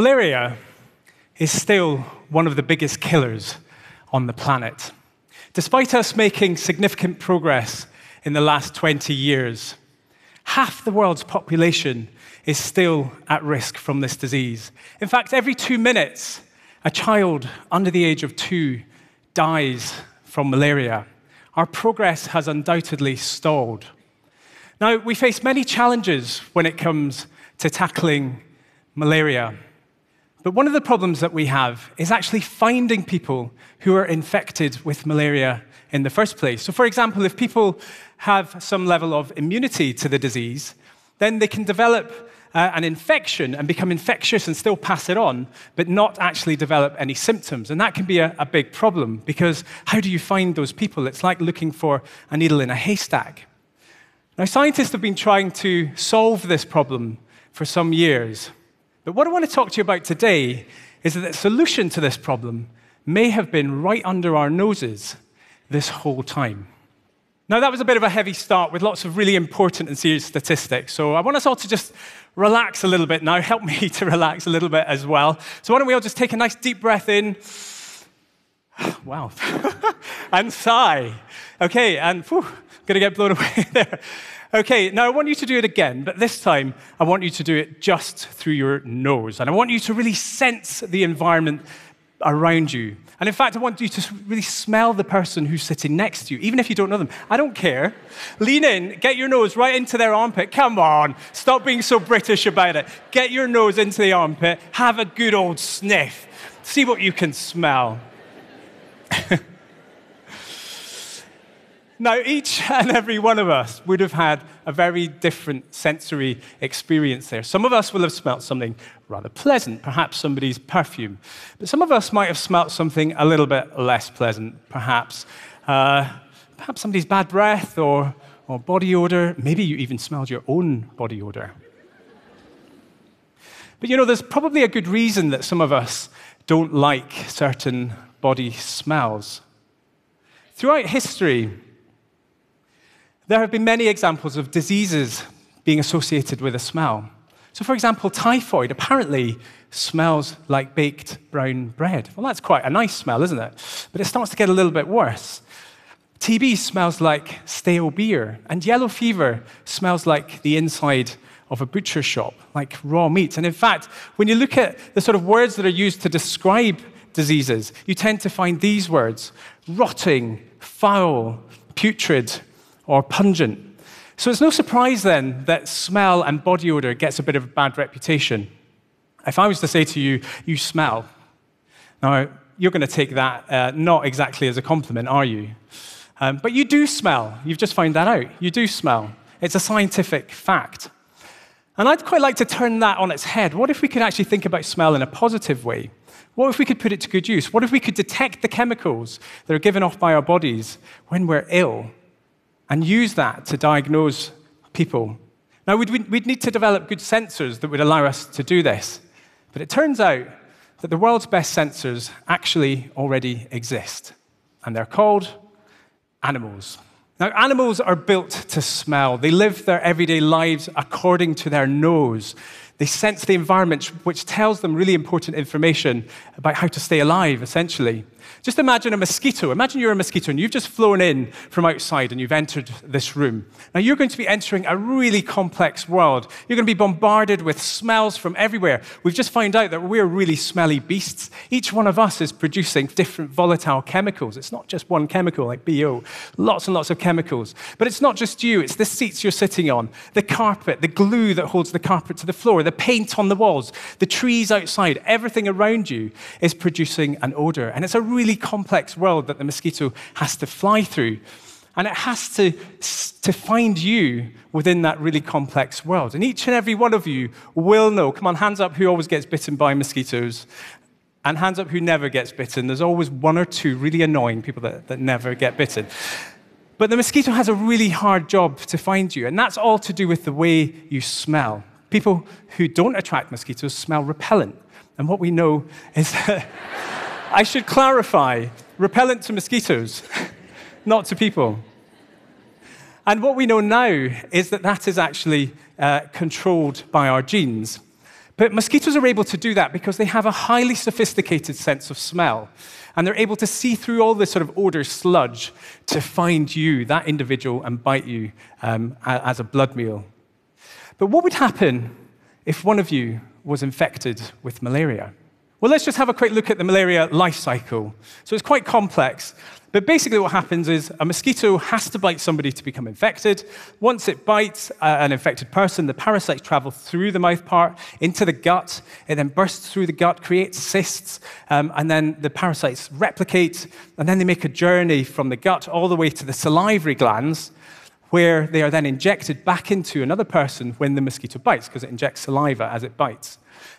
Malaria is still one of the biggest killers on the planet. Despite us making significant progress in the last 20 years, half the world's population is still at risk from this disease. In fact, every two minutes, a child under the age of two dies from malaria. Our progress has undoubtedly stalled. Now, we face many challenges when it comes to tackling malaria. But one of the problems that we have is actually finding people who are infected with malaria in the first place. So, for example, if people have some level of immunity to the disease, then they can develop uh, an infection and become infectious and still pass it on, but not actually develop any symptoms. And that can be a, a big problem because how do you find those people? It's like looking for a needle in a haystack. Now, scientists have been trying to solve this problem for some years. But what I want to talk to you about today is that the solution to this problem may have been right under our noses this whole time. Now, that was a bit of a heavy start with lots of really important and serious statistics. So I want us all to just relax a little bit now. Help me to relax a little bit as well. So why don't we all just take a nice deep breath in? Wow. and sigh. Okay, and whew, gonna get blown away there. Okay, now I want you to do it again, but this time I want you to do it just through your nose. And I want you to really sense the environment around you. And in fact, I want you to really smell the person who's sitting next to you, even if you don't know them. I don't care. Lean in, get your nose right into their armpit. Come on, stop being so British about it. Get your nose into the armpit, have a good old sniff, see what you can smell. Now, each and every one of us would have had a very different sensory experience there. Some of us will have smelt something rather pleasant, perhaps somebody's perfume. But some of us might have smelt something a little bit less pleasant, perhaps. Uh, perhaps somebody's bad breath or, or body odor. Maybe you even smelled your own body odor. But you know, there's probably a good reason that some of us don't like certain body smells. Throughout history, there have been many examples of diseases being associated with a smell. So, for example, typhoid apparently smells like baked brown bread. Well, that's quite a nice smell, isn't it? But it starts to get a little bit worse. TB smells like stale beer, and yellow fever smells like the inside of a butcher shop, like raw meat. And in fact, when you look at the sort of words that are used to describe diseases, you tend to find these words rotting, foul, putrid, or pungent. So it's no surprise then that smell and body odor gets a bit of a bad reputation. If I was to say to you, you smell, now you're going to take that uh, not exactly as a compliment, are you? Um, but you do smell. You've just found that out. You do smell. It's a scientific fact. And I'd quite like to turn that on its head. What if we could actually think about smell in a positive way? What if we could put it to good use? What if we could detect the chemicals that are given off by our bodies when we're ill and use that to diagnose people. Now, we'd, we'd need to develop good sensors that would allow us to do this. But it turns out that the world's best sensors actually already exist, and they're called animals. Now, animals are built to smell. They live their everyday lives according to their nose. They sense the environment, which tells them really important information about how to stay alive, essentially. Just imagine a mosquito. Imagine you're a mosquito and you've just flown in from outside and you've entered this room. Now, you're going to be entering a really complex world. You're going to be bombarded with smells from everywhere. We've just found out that we're really smelly beasts. Each one of us is producing different volatile chemicals. It's not just one chemical like BO, lots and lots of chemicals. But it's not just you, it's the seats you're sitting on, the carpet, the glue that holds the carpet to the floor, the paint on the walls, the trees outside. Everything around you is producing an odor. And it's a really complex world that the mosquito has to fly through. And it has to, to find you within that really complex world. And each and every one of you will know. Come on, hands up who always gets bitten by mosquitoes. And hands up who never gets bitten. There's always one or two really annoying people that, that never get bitten. But the mosquito has a really hard job to find you. And that's all to do with the way you smell. People who don't attract mosquitoes smell repellent. And what we know is that. I should clarify repellent to mosquitoes, not to people. And what we know now is that that is actually uh, controlled by our genes. But mosquitoes are able to do that because they have a highly sophisticated sense of smell. And they're able to see through all this sort of odor sludge to find you, that individual, and bite you um, as a blood meal. But what would happen if one of you was infected with malaria? Well, let's just have a quick look at the malaria life cycle. So it's quite complex. But basically, what happens is a mosquito has to bite somebody to become infected. Once it bites uh, an infected person, the parasites travel through the mouth part into the gut. It then bursts through the gut, creates cysts, um, and then the parasites replicate, and then they make a journey from the gut all the way to the salivary glands, where they are then injected back into another person when the mosquito bites, because it injects saliva as it bites.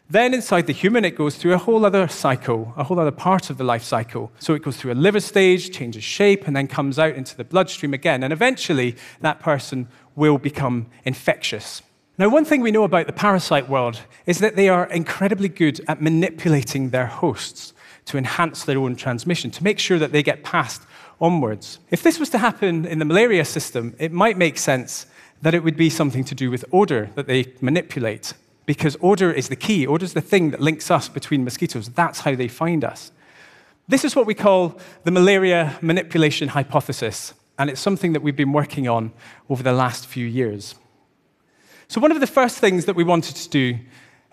Then inside the human, it goes through a whole other cycle, a whole other part of the life cycle. So it goes through a liver stage, changes shape, and then comes out into the bloodstream again. And eventually, that person will become infectious. Now, one thing we know about the parasite world is that they are incredibly good at manipulating their hosts to enhance their own transmission, to make sure that they get passed onwards. If this was to happen in the malaria system, it might make sense that it would be something to do with odor that they manipulate because odor is the key. Odor is the thing that links us between mosquitoes. That's how they find us. This is what we call the malaria manipulation hypothesis, and it's something that we've been working on over the last few years. So, one of the first things that we wanted to do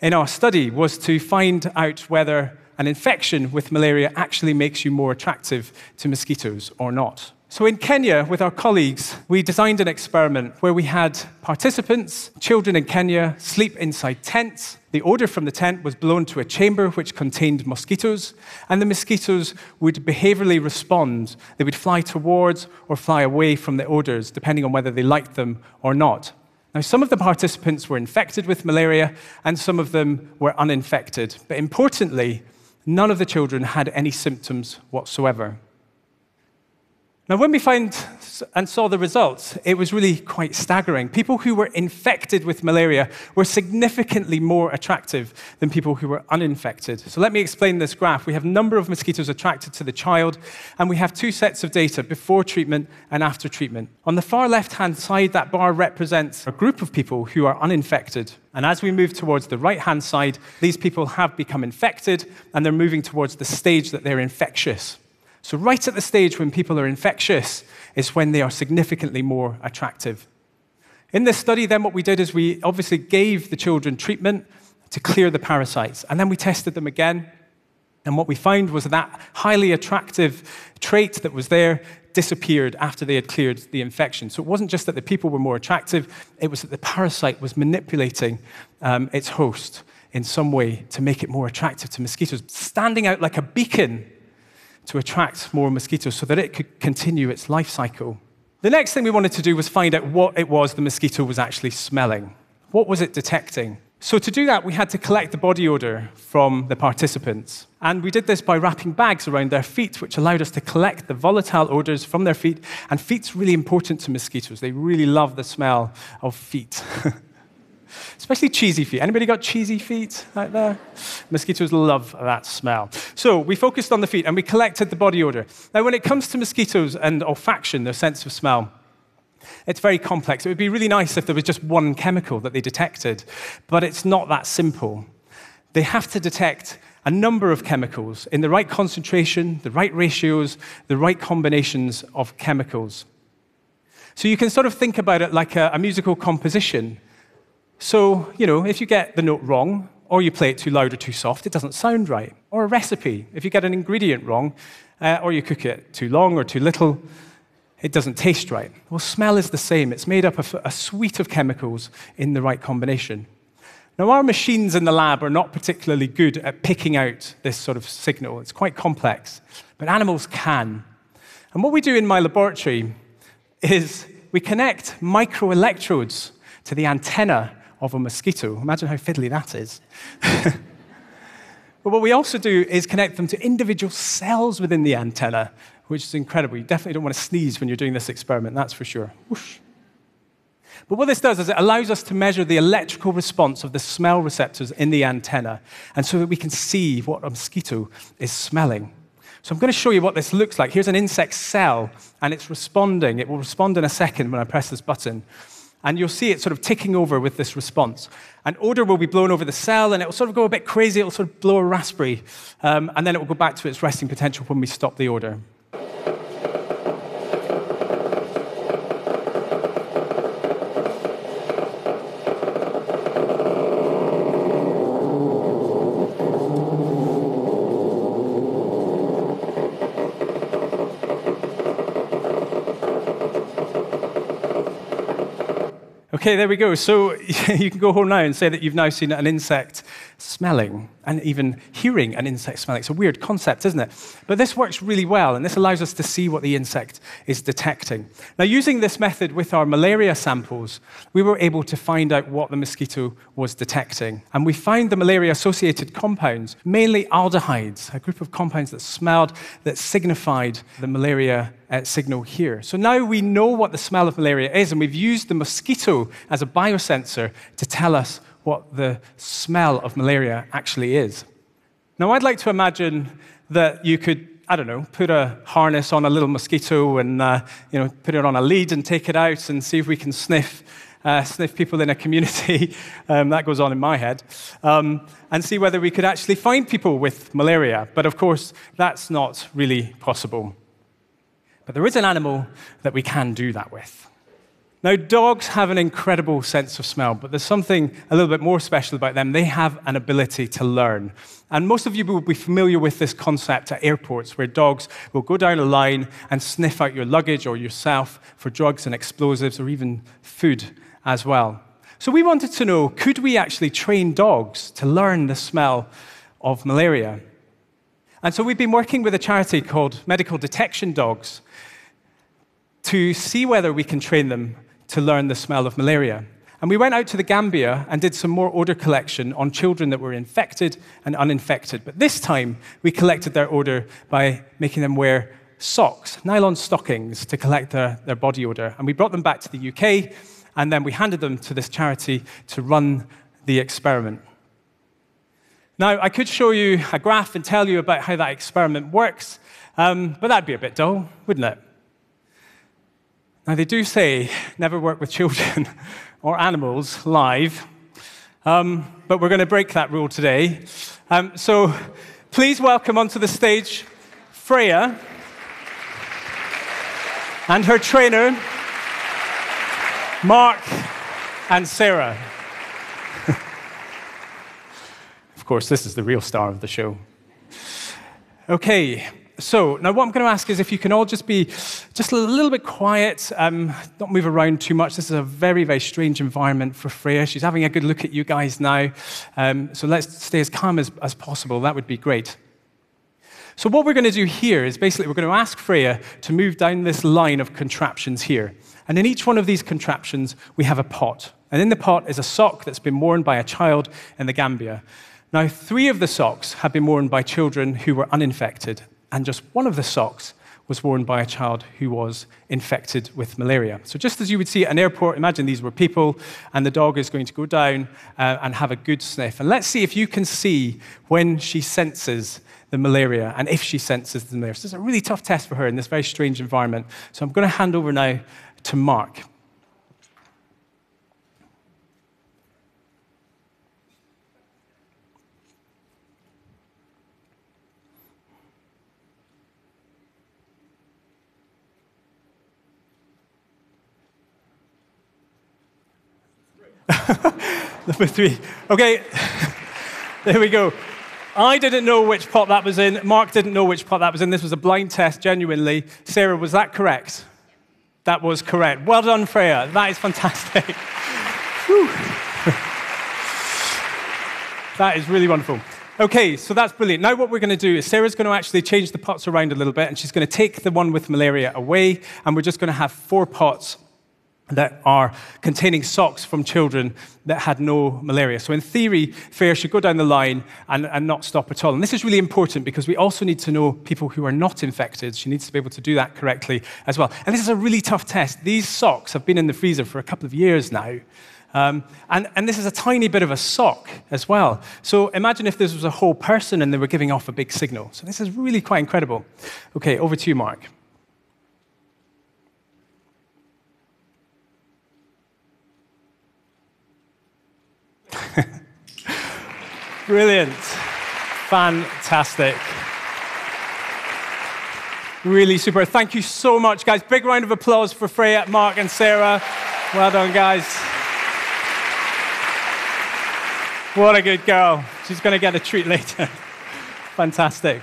in our study was to find out whether an infection with malaria actually makes you more attractive to mosquitoes or not. So, in Kenya, with our colleagues, we designed an experiment where we had participants, children in Kenya, sleep inside tents. The odor from the tent was blown to a chamber which contained mosquitoes, and the mosquitoes would behaviorally respond. They would fly towards or fly away from the odors, depending on whether they liked them or not. Now, some of the participants were infected with malaria, and some of them were uninfected. But importantly, none of the children had any symptoms whatsoever. Now, when we found and saw the results, it was really quite staggering. People who were infected with malaria were significantly more attractive than people who were uninfected. So let me explain this graph. We have number of mosquitoes attracted to the child, and we have two sets of data before treatment and after treatment. On the far left-hand side, that bar represents a group of people who are uninfected. And as we move towards the right-hand side, these people have become infected, and they're moving towards the stage that they're infectious. So, right at the stage when people are infectious is when they are significantly more attractive. In this study, then, what we did is we obviously gave the children treatment to clear the parasites, and then we tested them again. And what we found was that highly attractive trait that was there disappeared after they had cleared the infection. So it wasn't just that the people were more attractive, it was that the parasite was manipulating um, its host in some way to make it more attractive to mosquitoes, standing out like a beacon to attract more mosquitoes so that it could continue its life cycle. The next thing we wanted to do was find out what it was the mosquito was actually smelling. What was it detecting? So, to do that, we had to collect the body odor from the participants. And we did this by wrapping bags around their feet, which allowed us to collect the volatile odors from their feet. And feet's really important to mosquitoes. They really love the smell of feet. especially cheesy feet. Anybody got cheesy feet out there? Mosquitoes love that smell. So we focused on the feet and we collected the body odor. Now, when it comes to mosquitoes and olfaction, their sense of smell, it's very complex. It would be really nice if there was just one chemical that they detected, but it's not that simple. They have to detect a number of chemicals in the right concentration, the right ratios, the right combinations of chemicals. So you can sort of think about it like a, a musical composition. So, you know, if you get the note wrong, or you play it too loud or too soft, it doesn't sound right. Or a recipe, if you get an ingredient wrong, uh, or you cook it too long or too little, it doesn't taste right. Well, smell is the same. It's made up of a suite of chemicals in the right combination. Now, our machines in the lab are not particularly good at picking out this sort of signal. It's quite complex, but animals can. And what we do in my laboratory is we connect microelectrodes to the antenna of a mosquito. Imagine how fiddly that is. but what we also do is connect them to individual cells within the antenna, which is incredible. You definitely don't want to sneeze when you're doing this experiment, that's for sure. Whoosh. But what this does is it allows us to measure the electrical response of the smell receptors in the antenna, and so that we can see what a mosquito is smelling. So I'm going to show you what this looks like. Here's an insect cell, and it's responding. It will respond in a second when I press this button. And you'll see it sort of ticking over with this response. And odor will be blown over the cell, and it will sort of go a bit crazy. It will sort of blow a raspberry, um, and then it will go back to its resting potential when we stop the odor. Okay, there we go. So you can go home now and say that you've now seen an insect smelling and even hearing an insect smelling. It's a weird concept, isn't it? But this works really well, and this allows us to see what the insect is detecting. Now, using this method with our malaria samples, we were able to find out what the mosquito was detecting. And we found the malaria associated compounds, mainly aldehydes, a group of compounds that smelled, that signified the malaria uh, signal here. So now we know what the smell of malaria is, and we've used the mosquito as a biosensor to tell us what the smell of malaria actually is. Now, I'd like to imagine that you could, I don't know, put a harness on a little mosquito and uh, you know, put it on a lead and take it out and see if we can sniff. Uh, sniff people in a community, um, that goes on in my head, um, and see whether we could actually find people with malaria. But of course, that's not really possible. But there is an animal that we can do that with. Now, dogs have an incredible sense of smell, but there's something a little bit more special about them. They have an ability to learn. And most of you will be familiar with this concept at airports where dogs will go down a line and sniff out your luggage or yourself for drugs and explosives or even food as well. So, we wanted to know could we actually train dogs to learn the smell of malaria? And so, we've been working with a charity called Medical Detection Dogs to see whether we can train them to learn the smell of malaria. And we went out to the Gambia and did some more odor collection on children that were infected and uninfected. But this time, we collected their odor by making them wear socks, nylon stockings, to collect their, their body odor. And we brought them back to the UK, and then we handed them to this charity to run the experiment. Now, I could show you a graph and tell you about how that experiment works, um, but that'd be a bit dull, wouldn't it? Now, they do say never work with children or animals live, um, but we're going to break that rule today. Um, so please welcome onto the stage Freya and her trainer, Mark and Sarah. of course, this is the real star of the show. Okay, so now what I'm going to ask is if you can all just be just a little bit quiet, um, don't move around too much. This is a very, very strange environment for Freya. She's having a good look at you guys now. Um, so let's stay as calm as, as possible. That would be great. So what we're going to do here is basically we're going to ask Freya to move down this line of contraptions here. And in each one of these contraptions, we have a pot. And in the pot is a sock that's been worn by a child in the Gambia. Now, three of the socks have been worn by children who were uninfected, and just one of the socks was worn by a child who was infected with malaria. So, just as you would see at an airport, imagine these were people, and the dog is going to go down uh, and have a good sniff. And let's see if you can see when she senses the malaria and if she senses the malaria. So, is a really tough test for her in this very strange environment. So, I'm going to hand over now to Mark. Number three. Okay, there we go. I didn't know which pot that was in. Mark didn't know which pot that was in. This was a blind test, genuinely. Sarah, was that correct? That was correct. Well done, Freya. That is fantastic. that is really wonderful. Okay, so that's brilliant. Now, what we're going to do is Sarah's going to actually change the pots around a little bit, and she's going to take the one with malaria away, and we're just going to have four pots that are containing socks from children that had no malaria. So, in theory, Freya should go down the line and, and not stop at all. And this is really important because we also need to know people who are not infected. She needs to be able to do that correctly as well. And this is a really tough test. These socks have been in the freezer for a couple of years now. Um, and, and this is a tiny bit of a sock as well. So imagine if this was a whole person and they were giving off a big signal. So this is really quite incredible. Okay, over to you, Mark. Brilliant. Fantastic. Really super. Thank you so much, guys. Big round of applause for Freya, Mark, and Sarah. Well done, guys. What a good girl. She's going to get a treat later. Fantastic.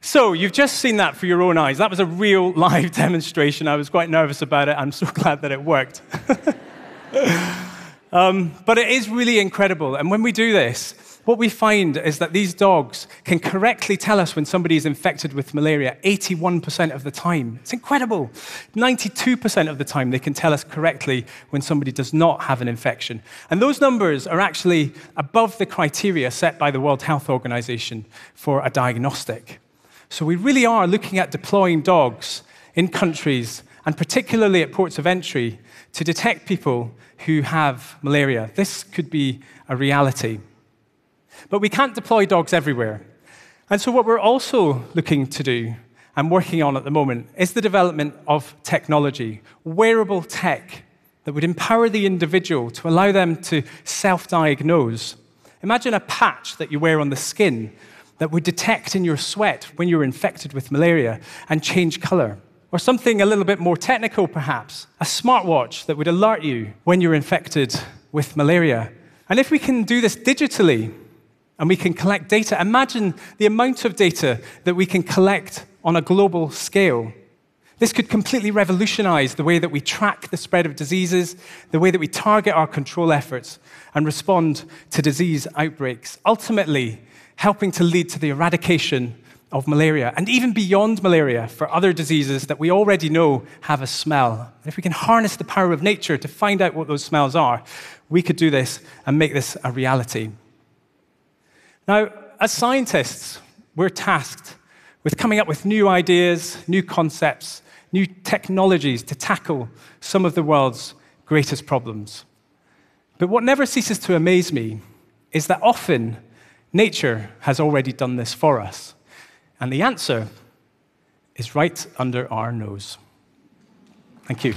So, you've just seen that for your own eyes. That was a real live demonstration. I was quite nervous about it. I'm so glad that it worked. Um, but it is really incredible. And when we do this, what we find is that these dogs can correctly tell us when somebody is infected with malaria 81% of the time. It's incredible. 92% of the time, they can tell us correctly when somebody does not have an infection. And those numbers are actually above the criteria set by the World Health Organization for a diagnostic. So we really are looking at deploying dogs in countries, and particularly at ports of entry, to detect people who have malaria. This could be a reality. But we can't deploy dogs everywhere. And so, what we're also looking to do and working on at the moment is the development of technology, wearable tech that would empower the individual to allow them to self diagnose. Imagine a patch that you wear on the skin that would detect in your sweat when you're infected with malaria and change color. Or something a little bit more technical, perhaps a smartwatch that would alert you when you're infected with malaria. And if we can do this digitally, and we can collect data. Imagine the amount of data that we can collect on a global scale. This could completely revolutionize the way that we track the spread of diseases, the way that we target our control efforts, and respond to disease outbreaks, ultimately helping to lead to the eradication of malaria and even beyond malaria for other diseases that we already know have a smell. If we can harness the power of nature to find out what those smells are, we could do this and make this a reality. Now, as scientists, we're tasked with coming up with new ideas, new concepts, new technologies to tackle some of the world's greatest problems. But what never ceases to amaze me is that often nature has already done this for us. And the answer is right under our nose. Thank you.